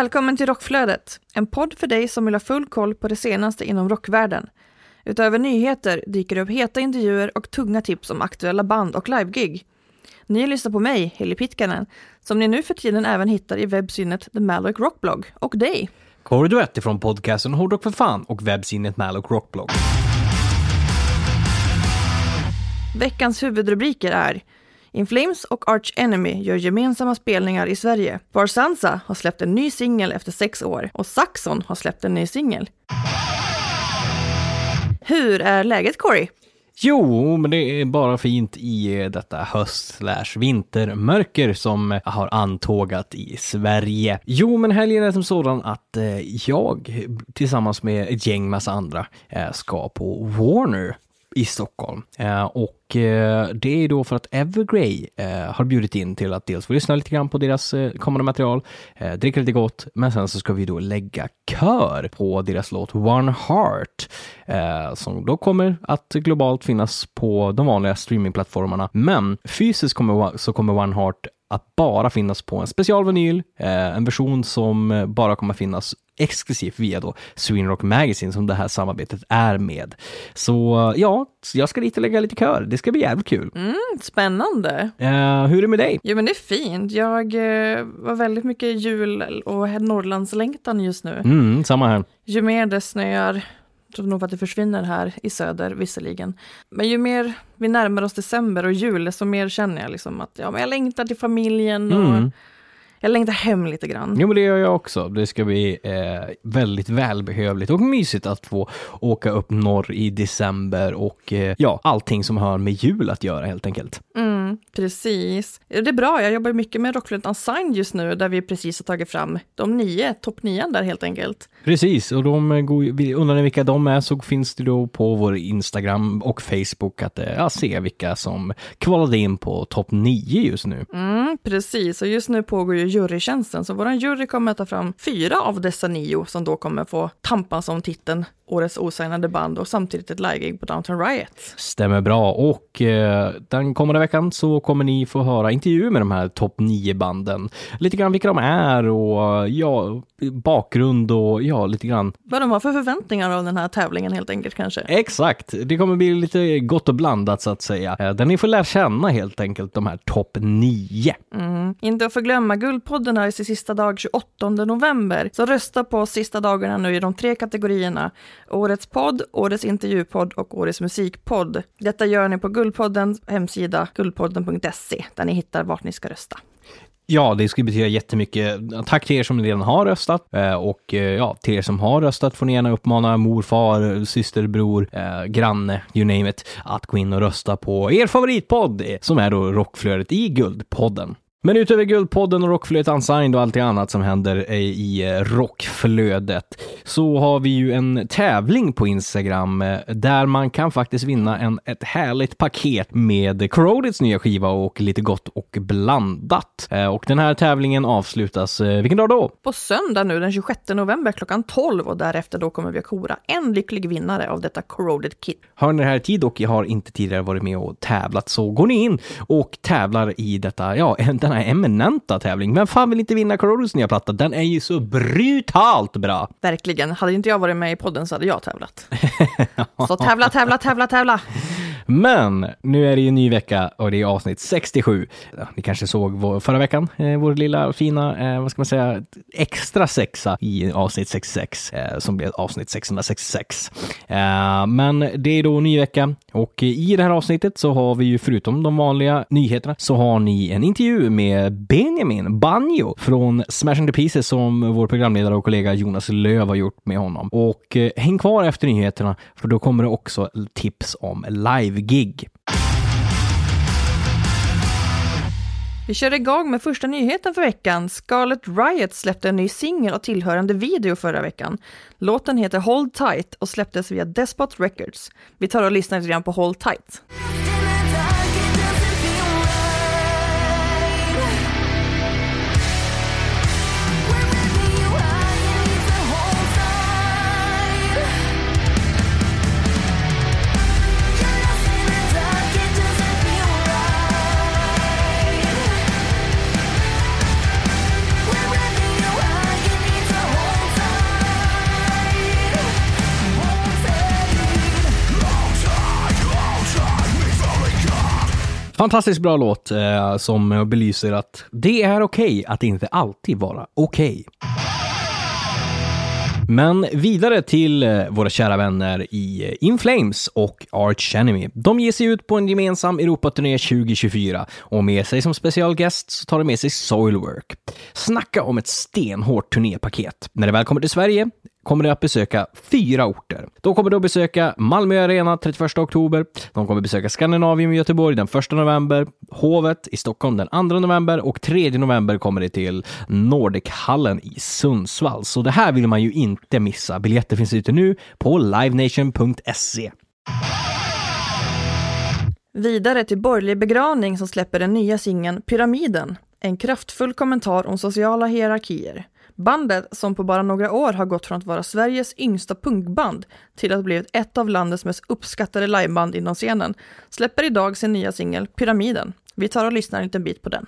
Välkommen till Rockflödet, en podd för dig som vill ha full koll på det senaste inom rockvärlden. Utöver nyheter dyker det upp heta intervjuer och tunga tips om aktuella band och livegig. Ni lyssnar på mig, Heli Pitkanen, som ni nu för tiden även hittar i webbsinnet The Malloc Rockblog, och dig. Kåre Duett ifrån podcasten Hårdrock för fan och webbsinnet Malloc Rockblog. Veckans huvudrubriker är in Flames och Arch Enemy gör gemensamma spelningar i Sverige. Barsansa har släppt en ny singel efter sex år och Saxon har släppt en ny singel. Hur är läget Corey? Jo, men det är bara fint i eh, detta höst slash vintermörker som eh, har antågat i Sverige. Jo, men helgen är som sådan att eh, jag tillsammans med ett gäng massa andra ska på Warner i Stockholm. Eh, och eh, det är då för att Evergrey eh, har bjudit in till att dels få lyssna lite grann på deras kommande material, dricka lite gott, men sen så ska vi då lägga kör på deras låt One Heart, som då kommer att globalt finnas på de vanliga streamingplattformarna. Men fysiskt kommer, så kommer One Heart att bara finnas på en specialvinyl, en version som bara kommer finnas exklusivt via då Sweden Rock Magazine som det här samarbetet är med. Så ja, jag ska dit och lägga lite kör. Det ska bli jävligt kul. Mm, spännande. Eh, hur är det med dig? Jo men det är fint. Jag eh, var väldigt mycket jul och Norrlandslängtan just nu. Mm, samma här. Ju mer det snöar, tror nog att det försvinner här i söder visserligen. Men ju mer vi närmar oss december och jul, desto mer känner jag liksom att ja, men jag längtar till familjen och Mm. Jag längtar hem lite grann. Jo, men det gör jag också. Det ska bli eh, väldigt välbehövligt och mysigt att få åka upp norr i december och eh, ja, allting som har med jul att göra helt enkelt. Mm, precis. Det är bra, jag jobbar mycket med Rockflödet Unsigned just nu, där vi precis har tagit fram de nio, topp nian där helt enkelt. Precis, och de eh, går, undrar ni vilka de är så finns det då på vår Instagram och Facebook att eh, ja, se vilka som kvalade in på topp 9 just nu. Mm, precis, och just nu pågår ju jurytjänsten, så vår jury kommer att ta fram fyra av dessa nio som då kommer få tampas om titeln Årets osignade band och samtidigt ett livegig på Downtown Riot. Stämmer bra och eh, den kommande veckan så kommer ni få höra intervjuer med de här topp 9 banden. Lite grann vilka de är och ja, bakgrund och ja, lite grann. Vad de har för förväntningar av den här tävlingen helt enkelt kanske. Exakt, det kommer bli lite gott och blandat så att säga. Eh, Där ni får lära känna helt enkelt de här topp 9. Mm. Inte att förglömma, Guldpodden har sin sista dag 28 november, så rösta på oss sista dagarna nu i de tre kategorierna. Årets podd, Årets intervjupodd och Årets musikpodd. Detta gör ni på Guldpoddens hemsida, guldpodden.se, där ni hittar vart ni ska rösta. Ja, det skulle betyda jättemycket. Tack till er som redan har röstat eh, och eh, ja, till er som har röstat får ni gärna uppmana mor, far, syster, bror, eh, granne, you name it, att gå in och rösta på er favoritpodd eh, som är då Rockflödet i Guldpodden. Men utöver Guldpodden och Rockflödet Unsigned och allt det annat som händer i eh, Rockflödet så har vi ju en tävling på Instagram eh, där man kan faktiskt vinna en, ett härligt paket med Corrodeds nya skiva och lite gott och blandat. Eh, Och den här tävlingen avslutas, vilken dag då? På söndag nu den 26 november klockan 12 och därefter då kommer vi att kora en lycklig vinnare av detta Corroded Kit. Har ni det här i tid och jag har inte tidigare varit med och tävlat så går ni in och tävlar i detta, ja, den här eminenta tävling. Vem fan vill inte vinna Corrodeds nya platta? Den är ju så brutalt bra! Verkligen, hade inte jag varit med i podden så hade jag tävlat. Så tävla, tävla, tävla, tävla! Men nu är det ju en ny vecka och det är avsnitt 67. Ja, Ni kanske såg vår, förra veckan, eh, vår lilla fina, eh, vad ska man säga, extra sexa i avsnitt 66 eh, som blev avsnitt 666. Eh, men det är då ny vecka och i det här avsnittet så har vi ju förutom de vanliga nyheterna så har ni en intervju med Benjamin Banjo från Smashing the Pieces som vår programledare och kollega Jonas Löv har gjort med honom. Och eh, häng kvar efter nyheterna för då kommer det också tips om live live-gig. Vi kör igång med första nyheten för veckan. Scarlet Riot släppte en ny singel och tillhörande video förra veckan. Låten heter Hold Tight och släpptes via Despot Records. Vi tar och lyssnar lite grann på Hold Tight. Fantastiskt bra låt eh, som belyser att det är okej att inte alltid vara okej. Men vidare till eh, våra kära vänner i eh, In Flames och Arch Enemy. De ger sig ut på en gemensam Europaturné 2024 och med sig som specialgäst så tar de med sig Soilwork. Snacka om ett stenhårt turnépaket. När det väl kommer till Sverige kommer de att besöka fyra orter. De kommer då besöka Malmö Arena 31 oktober. De kommer besöka Skandinavien i Göteborg den 1 november, Hovet i Stockholm den 2 november och 3 november kommer det till Nordichallen i Sundsvall. Så det här vill man ju inte missa. Biljetter finns ute nu på livenation.se. Vidare till Borgerlig begravning som släpper den nya singeln Pyramiden. En kraftfull kommentar om sociala hierarkier. Bandet, som på bara några år har gått från att vara Sveriges yngsta punkband till att bli ett av landets mest uppskattade liveband inom scenen, släpper idag sin nya singel Pyramiden. Vi tar och lyssnar en liten bit på den.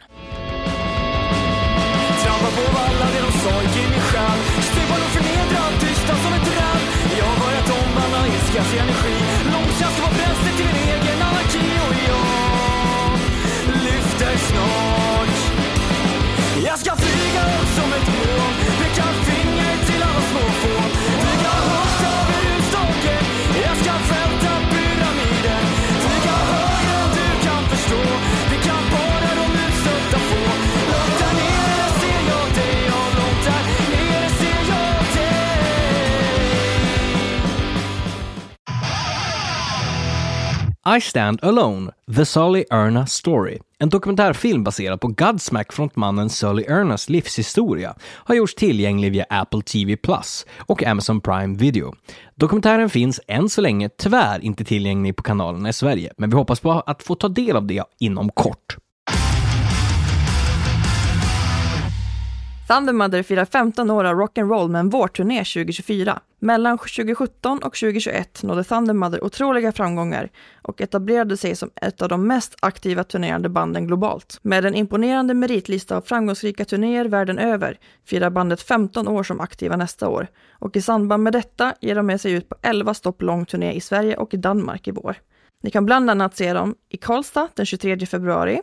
I Stand Alone, The Sully Erna Story. En dokumentärfilm baserad på Godsmack-frontmannen Sully Ernas livshistoria har gjorts tillgänglig via Apple TV Plus och Amazon Prime Video. Dokumentären finns än så länge tyvärr inte tillgänglig på kanalerna i Sverige, men vi hoppas på att få ta del av det inom kort. Thundermother firar 15 år av rock'n'roll med en vårturné 2024. Mellan 2017 och 2021 nådde Thundermother otroliga framgångar och etablerade sig som ett av de mest aktiva turnerande banden globalt. Med en imponerande meritlista av framgångsrika turnéer världen över firar bandet 15 år som aktiva nästa år och i samband med detta ger de med sig ut på 11 stopp lång turné i Sverige och i Danmark i vår. Ni kan bland annat se dem i Karlstad den 23 februari,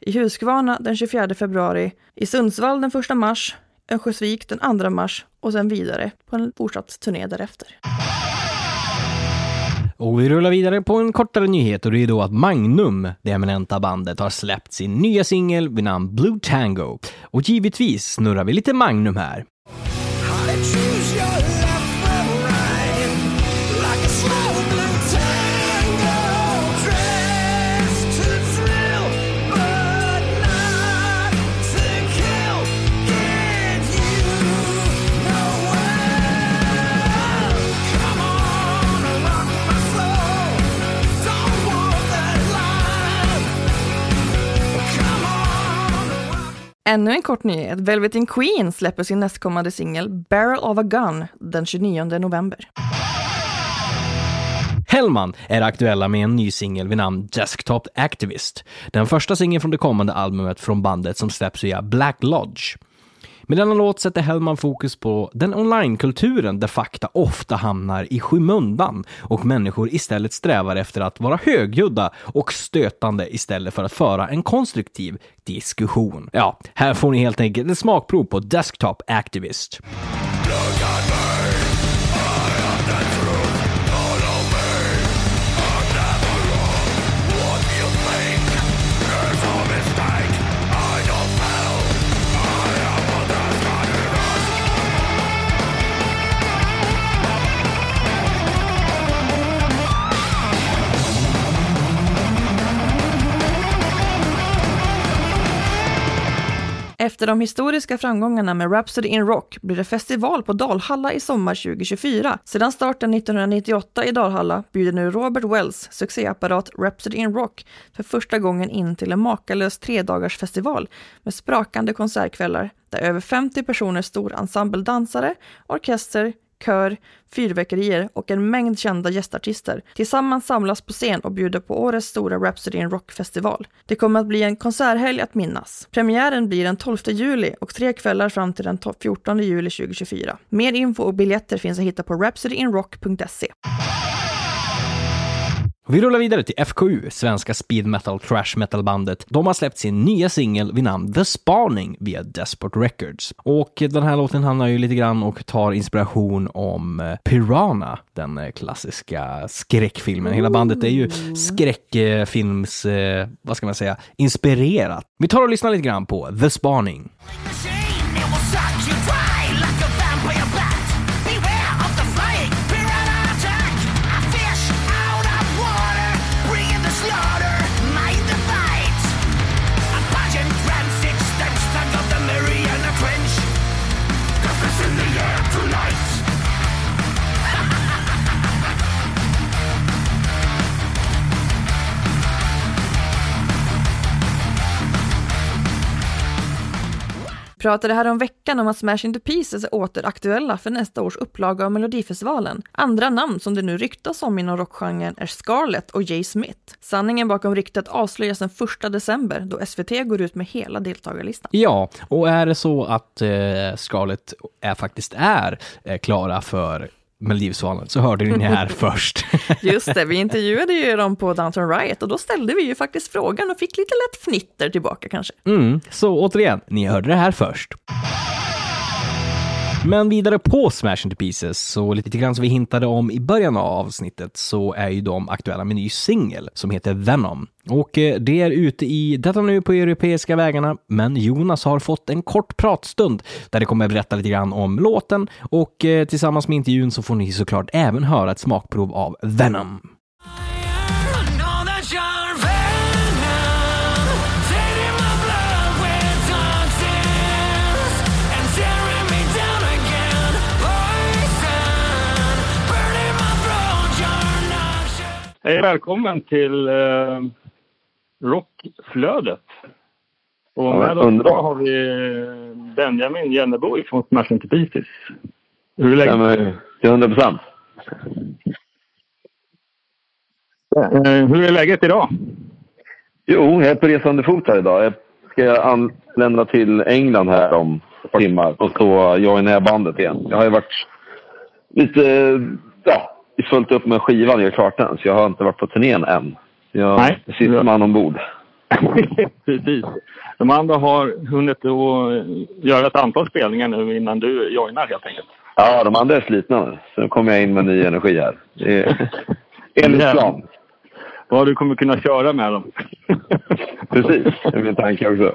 i Huskvarna den 24 februari, i Sundsvall den 1 mars, Örnsköldsvik den 2 mars och sen vidare på en fortsatt turné därefter. Och vi rullar vidare på en kortare nyhet och det är då att Magnum, det eminenta bandet, har släppt sin nya singel vid namn Blue Tango. Och givetvis snurrar vi lite Magnum här. Ännu en kort nyhet. Velvet in Queen släpper sin nästkommande singel Barrel of a Gun den 29 november. Hellman är aktuella med en ny singel vid namn Desktop Activist. Den första singeln från det kommande albumet från bandet som släpps via Black Lodge. Med denna låt sätter Hellman fokus på den onlinekulturen där fakta ofta hamnar i skymundan och människor istället strävar efter att vara högljudda och stötande istället för att föra en konstruktiv diskussion. Ja, här får ni helt enkelt ett smakprov på Desktop Activist. Efter de historiska framgångarna med Rhapsody in Rock blir det festival på Dalhalla i sommar 2024. Sedan starten 1998 i Dalhalla bjuder nu Robert Wells succéapparat Rhapsody in Rock för första gången in till en makalös tredagarsfestival med sprakande konsertkvällar där över 50 personer stor ensemble dansare, orkester, kör, fyrverkerier och en mängd kända gästartister tillsammans samlas på scen och bjuder på årets stora Rhapsody in Rock-festival. Det kommer att bli en konserthelg att minnas. Premiären blir den 12 juli och tre kvällar fram till den 14 juli 2024. Mer info och biljetter finns att hitta på rhapsodyinrock.se. Vi rullar vidare till FKU, svenska speed metal trash metal bandet. De har släppt sin nya singel vid namn The Spaning via Desperate Records. Och den här låten handlar ju lite grann och tar inspiration om eh, Piranha, den eh, klassiska skräckfilmen. Hela bandet är ju skräckfilms, eh, vad ska man säga, inspirerat. Vi tar och lyssnar lite grann på The Spaning. Pratade här om veckan om att Smash Into Pieces är åter aktuella för nästa års upplaga av Melodifestivalen. Andra namn som det nu ryktas om inom rockgenren är Scarlett och Jay Smith. Sanningen bakom ryktet avslöjas den 1 december då SVT går ut med hela deltagarlistan. Ja, och är det så att eh, Scarlett är, faktiskt är eh, klara för Melodifestivalen så hörde ni här först. Just det, vi intervjuade ju dem på Downton Riot och då ställde vi ju faktiskt frågan och fick lite lätt fnitter tillbaka kanske. Mm, så återigen, ni hörde det här först. Men vidare på Smash Into Pieces, så lite grann som vi hintade om i början av avsnittet, så är ju de aktuella med en ny singel som heter Venom. Och eh, det är ute i detta nu på europeiska vägarna, men Jonas har fått en kort pratstund där det kommer att berätta lite grann om låten och eh, tillsammans med intervjun så får ni såklart även höra ett smakprov av Venom. Hej, välkommen till eh, Rockflödet. Och Ja, med oss idag har vi Benjamin Jennebo från Smash Into Pieces. Hur är läget? Till 100 procent. Eh, hur är läget idag? Jo, jag är på resande fot här idag. Jag ska anlända till England här om ett par timmar och så joinar jag bandet igen. Jag har ju varit lite, ja, fullt upp med skivan, jag är klart den, så jag har inte varit på turnén än. Jag Nej. sista man ombord. Precis. De andra har hunnit att göra ett antal spelningar nu innan du joinar helt enkelt. Ja, de andra är slitna nu, så nu kommer jag in med ny energi här. Enligt plan. Vad du kommer kunna köra med dem. Precis, det är min tanke också.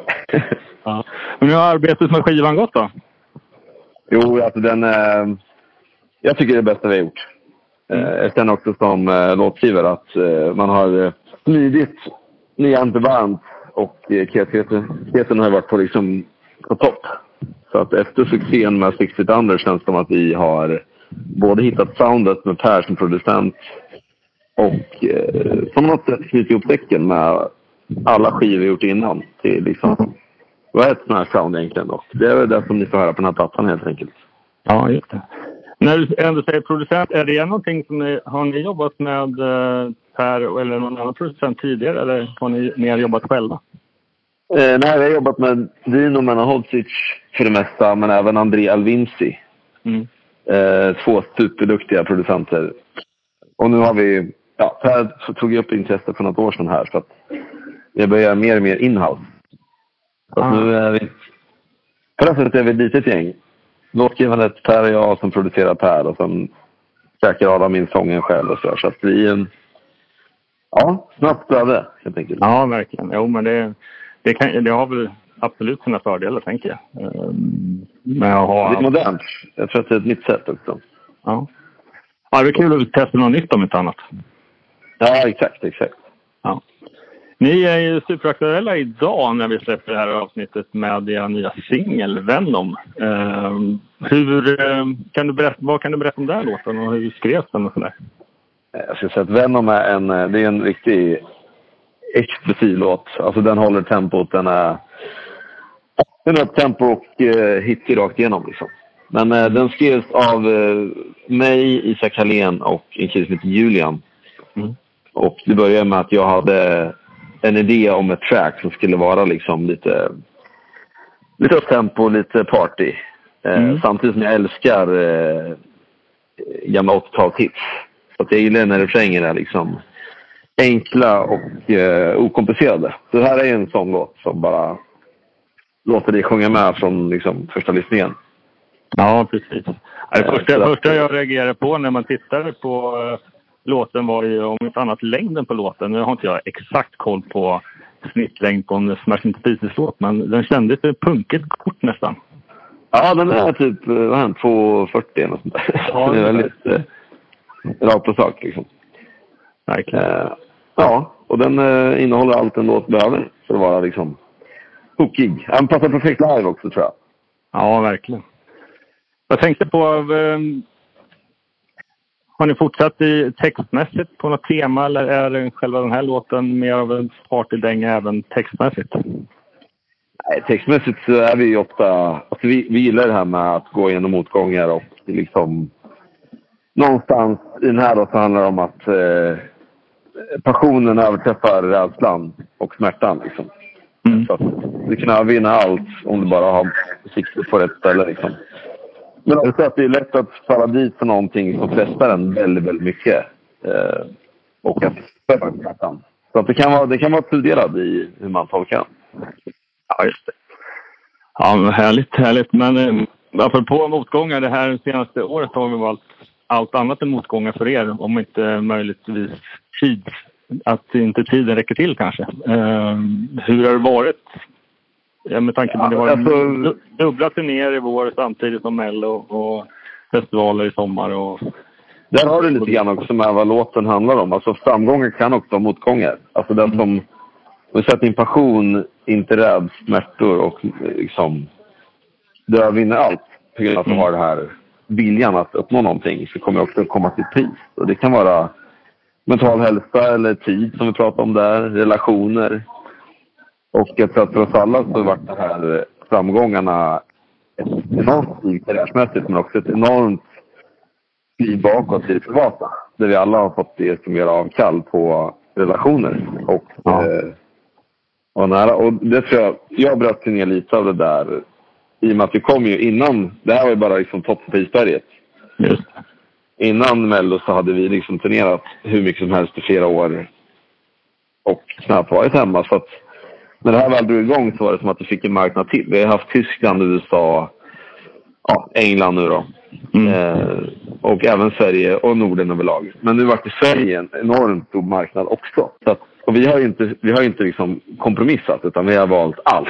ja. Men hur har arbetet med skivan gått då? Jo, alltså den... Eh, jag tycker det är det bästa vi har gjort. Eh, jag känner också som eh, låtskrivare att eh, man har smidit nyanter varmt och kreativiteten har varit på, liksom, på topp. Så att efter succén med Six Feet Under känns det som att vi har både hittat soundet med Per som producent och eh, på något sätt knutit ihop säcken med alla skivor vi gjort innan till liksom vad är ett sånt här sound egentligen? Och det är väl det som ni får höra på den här plattan helt enkelt. Ja, just det. När du ändå säger producent, är det någonting som ni, har ni jobbat med eh, Per eller någon annan producent tidigare eller har ni mer jobbat själva? Eh, nej, vi har jobbat med Dino Manahodzic för det mesta, men även André Alvinci. Mm. Eh, två superduktiga producenter. Och nu har vi, ja, Per tog upp intresset för något år sedan här, så att jag börjar göra mer och mer inhouse. Så Ah. nu är vi, på det sättet är vi ett litet gäng. Låtskrivandet Per och jag som producerar Per och sen käkar Adam in sången själv och så. Så att vi är en, ja, snabbt flöde helt enkelt. Ja, verkligen. Jo, men det, det, kan, det har väl absolut sina fördelar, tänker jag. Ehm, Med att Det är modernt. Jag tror att det är ett nytt sätt också. Ja. ja, det är kul att testa något nytt om inte annat. Ja, exakt, exakt. Ja. Ni är ju superaktuella idag när vi släpper det här avsnittet med er nya singel Venom. Eh, hur, eh, kan du berätta, vad kan du berätta om den här låten och hur skrevs den och sådär? Jag skulle säga att Venom är en, eh, det är en riktig explosiv låt. Alltså den håller tempot. Den är, den har tempo och eh, hit rakt igenom liksom. Men eh, den skrevs av eh, mig, Isak Hallén och en kille som heter Julian. Mm. Och det började med att jag hade en idé om ett track som skulle vara liksom lite, lite upptempo, lite party. Eh, Mm. Samtidigt som jag älskar eh, gamla 80-talshits. Så att jag gillar när refrängen är liksom enkla och eh, okomplicerade. Så det här är en sån låt som bara låter dig sjunga med från liksom, första lyssningen. Ja, precis. Det Eh, första, så att- första jag reagerade på när man tittade på eh, låten var ju om inte annat längden på låten. Nu har inte jag exakt koll på snittlängd på en Smash Into Pieces-låt men den kändes lite punkigt kort nästan. Ja, den är typ eh, vad är den, 2,40 eller något sånt där. Ja, det är det är väldigt eh, rakt på sak liksom. Verkligen. Eh, ja, och den eh, innehåller allt en låt behöver för att vara liksom hookig. Den passar perfekt live också tror jag. Ja, verkligen. Jag tänkte på... har ni fortsatt i textmässigt på något tema eller är själva den här låten mer av en partydänga även textmässigt? Nej, textmässigt så är vi ofta... Alltså vi, vi gillar det här med att gå igenom motgångar och liksom... Någonstans i den här då så handlar det om att eh, passionen överträffar rädslan och smärtan. Liksom. Mm. Så att du kan övervinna allt om du bara har sikte på rätt ställe. Liksom. Men också att det är lätt att falla dit för någonting som frestar en väldigt, väldigt mycket. Eh, och att. Så att det kan vara, det kan vara tudelad i hur man tolkar den. Ja, just det. Ja, men härligt, härligt. Men eh, apropå motgångar, det här senaste året har vi valt allt annat än motgångar för er. Om inte möjligtvis tid. Att inte tiden räcker till kanske. Eh, hur har det varit? Ja, med tanke på att det var alltså- du- dubbla turnéer i vår samtidigt som Mello och festivaler i sommar. Och, Där har du lite grann också med vad låten handlar om. Alltså framgångar kan också vara motgångar. Alltså det som... Om vi säger att din passion inte räds smärtor och liksom... Du övervinner allt på grund av att du har den här viljan att uppnå någonting så kommer också komma till pris. Och det kan vara mental hälsa eller tid som vi pratade om där, relationer. Och jag tror att för oss alla så har varit de här framgångarna ett enormt steg karriärsmässigt men också ett enormt kliv bakåt i det privata. Där vi alla har fått det som gör avkall på relationer. Och, Ja. eh, och, nära. och det tror jag, jag bröt ner lite av det där i och med att vi kom ju innan, det här var ju bara liksom toppen på isberget. just. Innan Mello så hade vi liksom turnerat hur mycket som helst i flera år och knappt varit hemma. Så att när det här väl drog igång så var det som att vi fick en marknad till. Vi har haft Tyskland, USA, ja, England nu då. Eh, och även Sverige och Norden överlag. Men nu vart det Sverige en enormt stor marknad också. Så att, och vi har ju inte, vi har inte liksom kompromissat utan vi har valt allt.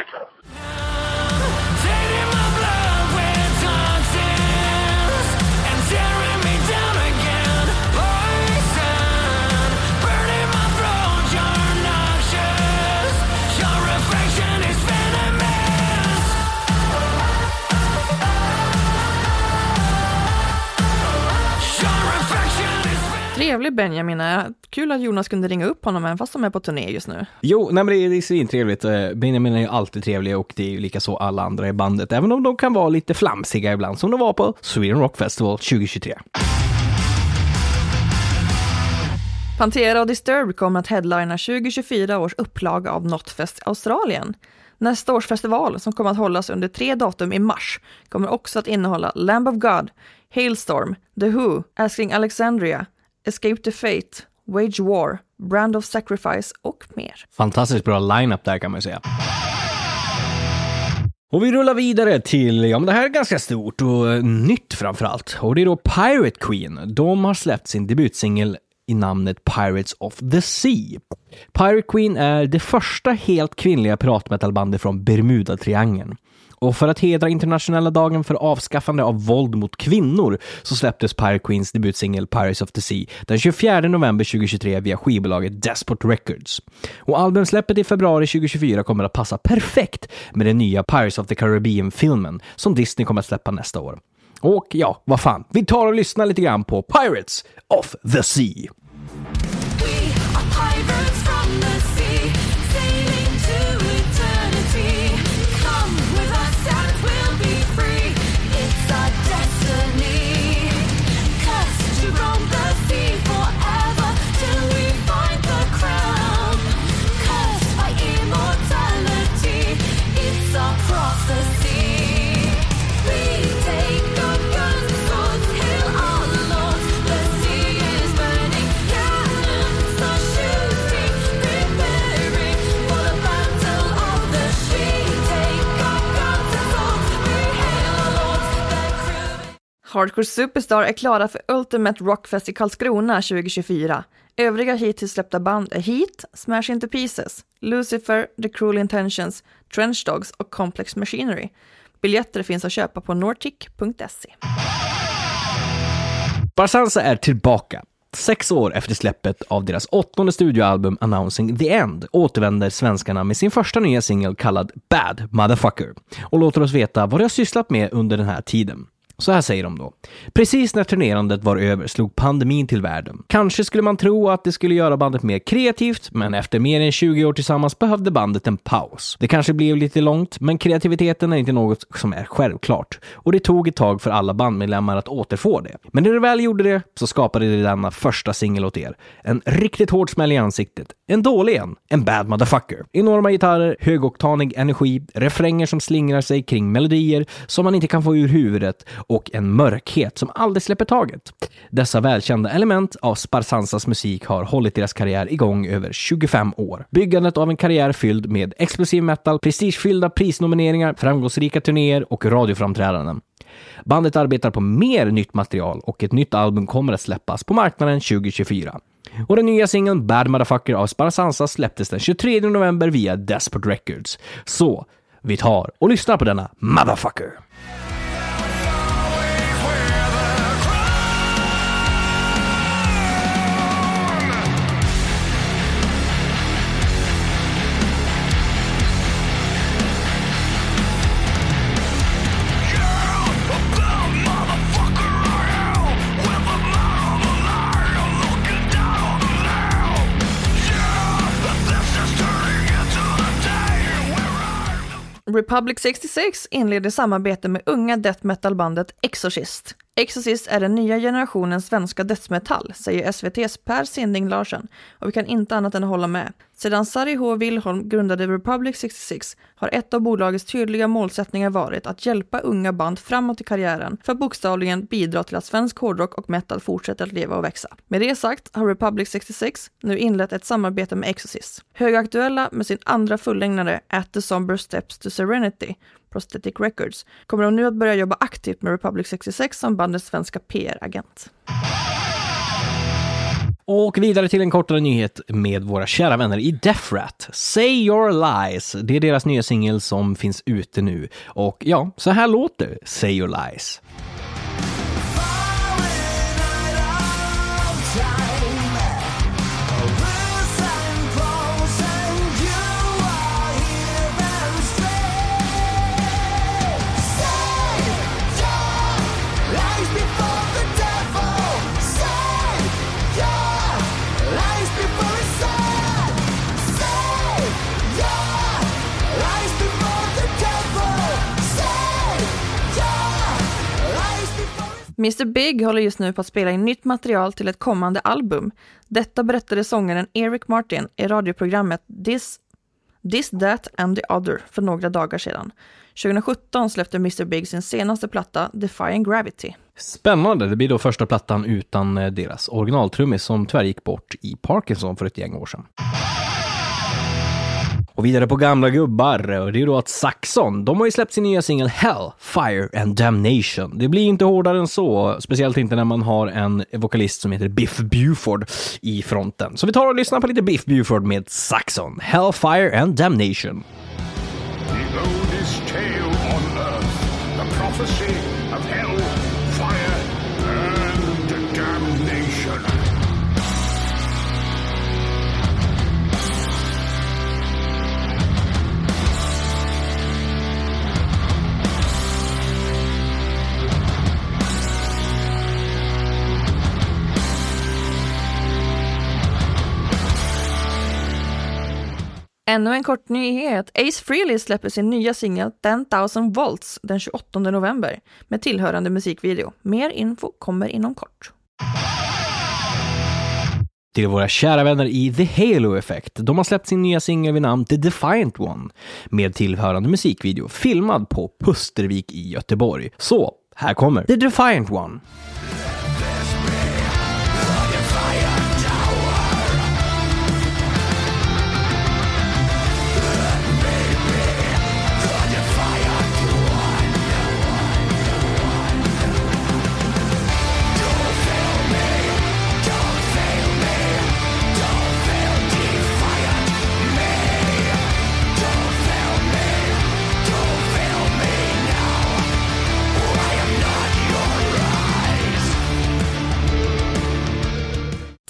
Trevlig Benjamin är. Kul att Jonas kunde ringa upp honom även fast de är på turné just nu. Jo, nej men det är, det är svintrevligt. Eh, Benjamin är ju alltid trevlig och det är ju lika så alla andra i bandet, även om de kan vara lite flamsiga ibland, som de var på Sweden Rock Festival 2023. Pantera och Disturbed kommer att headlina 2024 års upplaga av Notfest Australien. Nästa års festival, som kommer att hållas under tre datum i mars, kommer också att innehålla Lamb of God, Hailstorm, The Who, Asking Alexandria, Escape the Fate, Wage War, Brand of Sacrifice och mer. Fantastiskt bra line-up där kan man ju säga. Och vi rullar vidare till, ja men det här är ganska stort och eh, nytt framförallt. Och det är då Pirate Queen. De har släppt sin debutsingel i namnet Pirates of the Sea. Pirate Queen är det första helt kvinnliga piratmetalbandet från Bermudatriangeln. Och för att hedra internationella dagen för avskaffande av våld mot kvinnor så släpptes Pirate Queens debutsingel Pirates of the Sea den 24 november 2023 via skivbolaget Despot Records. Och albumsläppet i februari 2024 kommer att passa perfekt med den nya Pirates of the Caribbean-filmen som Disney kommer att släppa nästa år. Och ja, vad fan, vi tar och lyssnar lite grann på Pirates of the Sea. Hardcore Superstar är klara för Ultimate Rockfest i Karlskrona 2024. Övriga hittills släppta band är Heat, Smash Into Pieces, Lucifer, The Cruel Intentions, Trench Dogs och Complex Machinery. Biljetter finns att köpa på nortic.se. Barsansa är tillbaka. Sex år efter släppet av deras åttonde studioalbum Announcing the End återvänder svenskarna med sin första nya singel kallad Bad Motherfucker och låter oss veta vad de har sysslat med under den här tiden. Så här säger de då. Precis när turnerandet var över slog pandemin till världen. Kanske skulle man tro att det skulle göra bandet mer kreativt, men efter mer än 20 år tillsammans behövde bandet en paus. Det kanske blev lite långt, men kreativiteten är inte något som är självklart. Och det tog ett tag för alla bandmedlemmar att återfå det. Men när de väl gjorde det så skapade de denna första singel åt er. En riktigt hård smäll i ansiktet. En dålig en. En bad motherfucker. Enorma gitarrer, högoktanig energi, refränger som slingrar sig kring melodier som man inte kan få ur huvudet och en mörkhet som aldrig släpper taget. Dessa välkända element av Sparsansas musik har hållit deras karriär igång över 25 år. Byggandet av en karriär fylld med explosiv metal, prestigefyllda prisnomineringar, framgångsrika turnéer och radioframträdanden. Bandet arbetar på mer nytt material och ett nytt album kommer att släppas på marknaden 2024. Och den nya singeln Bad Motherfucker av Sparasansa släpptes den 23 november via Desperate Records. Så vi tar och lyssnar på denna Motherfucker. Republic 66 inleder samarbete med unga death metal-bandet Exorcist. Exorcist är den nya generationens svenska dödsmetall, säger SVTs Per Sinding Larsen, och vi kan inte annat än hålla med. Sedan Sari H. Wilholm grundade Republic 66 har ett av bolagets tydliga målsättningar varit att hjälpa unga band framåt i karriären för att bokstavligen bidra till att svensk hårdrock och metal fortsätter att leva och växa. Med det sagt har Republic 66 nu inlett ett samarbete med Exorcist. Högaktuella med sin andra fullängdare At the Somber Steps to Serenity Prosthetic Records, kommer de nu att börja jobba aktivt med Republic 66 som bandets svenska PR-agent. Och vidare till en kortare nyhet med våra kära vänner i Death Rat. Say Your Lies. Det är deras nya singel som finns ute nu. Och ja, så här låter Say Your Lies. Mr Big håller just nu på att spela in nytt material till ett kommande album. Detta berättade sångaren Eric Martin i radioprogrammet This, This, That and the Other för några dagar sedan. 2017 släppte Mr Big sin senaste platta Defying Gravity. Spännande, det blir då första plattan utan eh, deras originaltrummis som tyvärr gick bort i Parkinson för ett gäng år sedan. Och vidare på gamla gubbar, och det är då att Saxon, de har ju släppt sin nya singel Hell, Fire and Damnation. Det blir inte hårdare än så, speciellt inte när man har en vokalist som heter Biff Buford i fronten. Så vi tar och lyssnar på lite Biff Buford med Saxon, Hell, Fire and Damnation. Ännu en kort nyhet. Ace Frehley släpper sin nya singel 10,000 volts den 28 november med tillhörande musikvideo. Mer info kommer inom kort. Till våra kära vänner i The Halo Effect. De har släppt sin nya singel vid namn The Defiant One med tillhörande musikvideo filmad på Pustervik i Göteborg. Så, här kommer The Defiant One.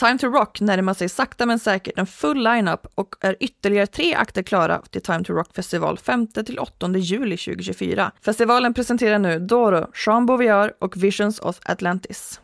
Time to Rock närmar sig sakta men säkert en full lineup och är ytterligare tre akter klara till Time to Rock festival 5-8 juli 2024. Festivalen presenterar nu Doro, Jean Beauvoir och Visions of Atlantis.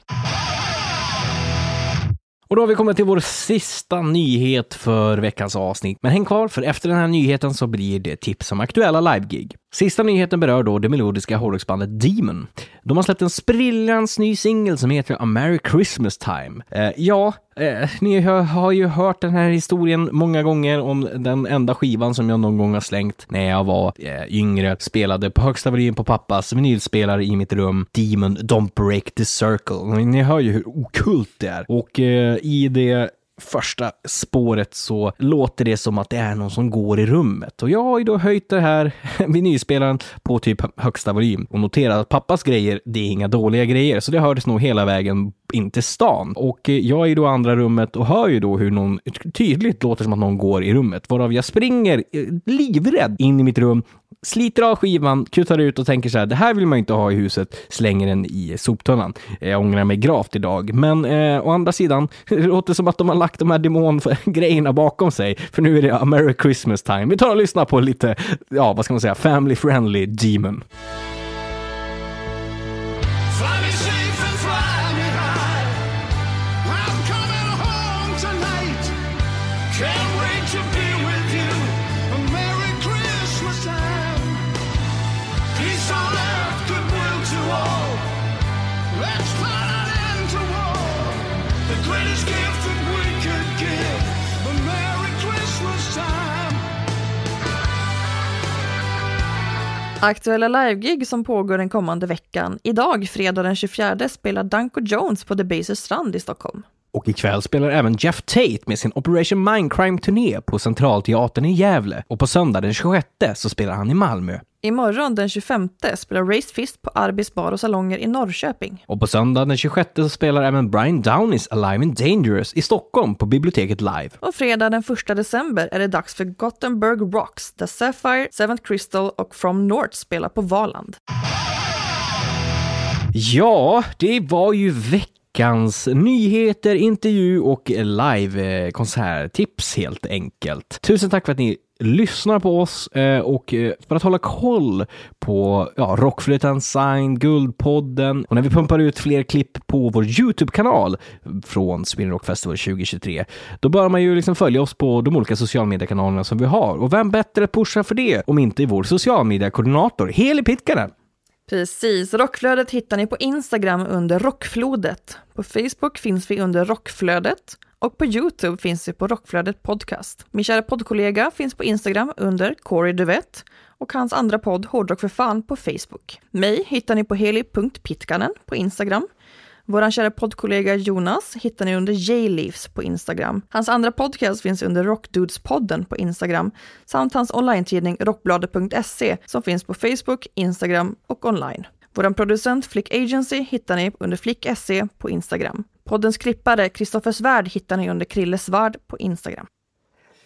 Och då har vi kommit till vår sista nyhet för veckans avsnitt. Men häng kvar, för efter den här nyheten så blir det tips om aktuella livegig. Sista nyheten berör då det melodiska hårdrocksbandet Demon. De har släppt en sprillans ny singel som heter A Merry Christmas Time. Eh, ja, eh, ni har, ju hört den här historien många gånger om den enda skivan som jag någon gång har slängt när jag var eh, yngre. Spelade på högsta volym på pappas vinylspelare i mitt rum. Demon Don't Break the Circle. Ni hör ju hur okult det är. Och eh, i det första spåret så låter det som att det är någon som går i rummet. Och jag har ju då höjt det här vinylspelaren på typ högsta volym och noterat att pappas grejer, det är inga dåliga grejer. Så det hördes nog hela vägen in till stan. Och eh, jag är ju då i andra rummet och hör ju då hur någon tydligt låter som att någon går i rummet. Varav jag springer eh, livrädd in i mitt rum, sliter av skivan, kutar ut och tänker så här, det här vill man inte ha i huset, slänger den i soptunnan. Eh, jag ångrar mig gravt idag. Men eh, å andra sidan, det låter som att de har lagt de här demongrejerna bakom sig. För nu är det A Merry Christmas time. Vi tar och lyssnar på lite, ja vad ska man säga, family friendly demon. Aktuella livegig som pågår den kommande veckan. Idag, fredag den 24, spelar Danko Jones på The Baser Strand i Stockholm. Och ikväll spelar även Jeff Tate med sin Operation Mindcrime-turné på Centralteatern i Gävle. Och på söndag den 26 så spelar han i Malmö. Imorgon den 25 spelar Raised Fist på Arbis bar och salonger i Norrköping. Och på söndag den 26 så spelar även Brian Downies Alive and Dangerous i Stockholm på biblioteket Live. Och fredag den 1 december är det dags för Gothenburg Rocks, där Sapphire, Seventh Crystal och From North spelar på Valand. Ja, det var ju veckans nyheter, intervju och live-konserttips helt enkelt. Tusen tack för att ni lyssnar på oss eh, och eh, för att hålla koll på ja, Rockflöjten Sign, Guldpodden och när vi pumpar ut fler klipp på vår YouTube-kanal från Sweden Rock Festival 2023. Då bör man ju liksom följa oss på de olika sociala mediekanalerna som vi har. Och vem bättre att pusha för det om inte vår sociala media-koordinator Heli Pitkanen? Precis, Rockflödet hittar ni på Instagram under Rockflodet. På Facebook finns vi under Rockflödet och på Youtube finns vi på Rockflödet Podcast. Min kära poddkollega finns på Instagram under Corey Duvett och hans andra podd Hårdrock för fan på Facebook. Mig hittar ni på heli.pitkanen på Instagram. Vår kära poddkollega Jonas hittar ni under J-Leafs på Instagram. Hans andra podcast finns under Rockdudespodden på Instagram samt hans online-tidning rockbladet.se som finns på Facebook, Instagram och online. Vår producent Flick Agency hittar ni under flick.se på Instagram. Poddens klippare Kristoffer Svärd hittar ni under Krille Svärd på Instagram.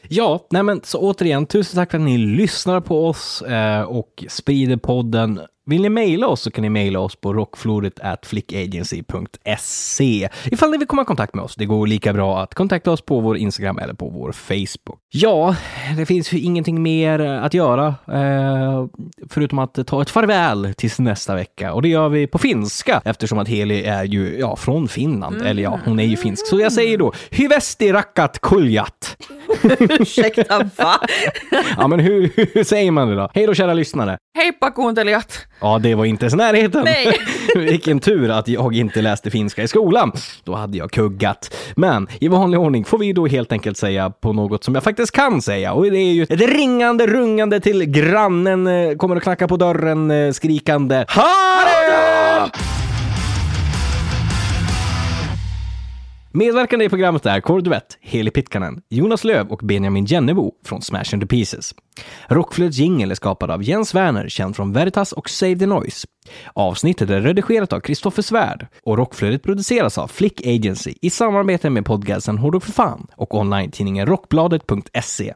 Ja, nej men så återigen, tusen tack för att ni lyssnar på oss eh, och sprider podden. Vill ni mejla oss så kan ni mejla oss på rockflodet flickagency.se ifall ni vill komma i kontakt med oss. Det går lika bra att kontakta oss på vår Instagram eller på vår Facebook. Ja, det finns ju ingenting mer att göra eh, förutom att ta ett farväl tills nästa vecka och det gör vi på finska eftersom att Heli är ju ja, från Finland. Eller ja, hon är ju finsk. Så jag säger då hyvästi rakkat kuljat. Ursäkta, va? Ja, men hur, hur säger man det då? Hej då kära lyssnare! Heippa kuuntelijat! Ja, det var inte ens närheten. Nej. Vilken tur att jag inte läste finska i skolan. Då hade jag kuggat. Men i vanlig ordning får vi då helt enkelt säga på något som jag faktiskt kan säga. Och det är ju ett ringande, rungande till grannen eh, kommer att knacka på dörren eh, skrikande Hallå! Medverkande i programmet är Kåre Duett, Heli Pitkanen, Jonas Löv och Benjamin Jennebo från Smash Into Pieces. Rockflödets jingel är skapad av Jens Werner, känd från Veritas och Save the Noise. Avsnittet är redigerat av Kristoffer Svärd och Rockflödet produceras av Flick Agency i samarbete med podcasten Hårdrock för fan och online-tidningen Rockbladet.se.